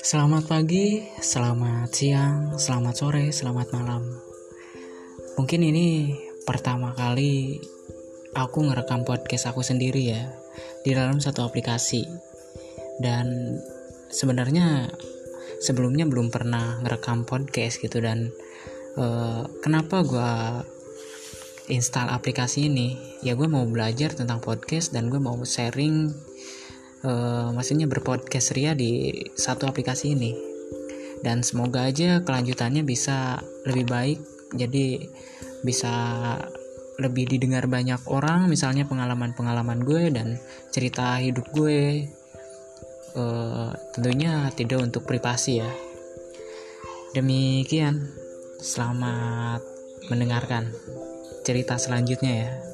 Selamat pagi, selamat siang, selamat sore, selamat malam. Mungkin ini pertama kali aku ngerekam podcast aku sendiri ya di dalam satu aplikasi. Dan sebenarnya sebelumnya belum pernah ngerekam podcast gitu dan uh, kenapa gue install aplikasi ini? Ya gue mau belajar tentang podcast dan gue mau sharing uh, maksudnya berpodcast ria di satu aplikasi ini. Dan semoga aja kelanjutannya bisa lebih baik jadi bisa lebih didengar banyak orang misalnya pengalaman-pengalaman gue dan cerita hidup gue. Uh, tentunya tidak untuk privasi ya. Demikian selamat mendengarkan cerita selanjutnya ya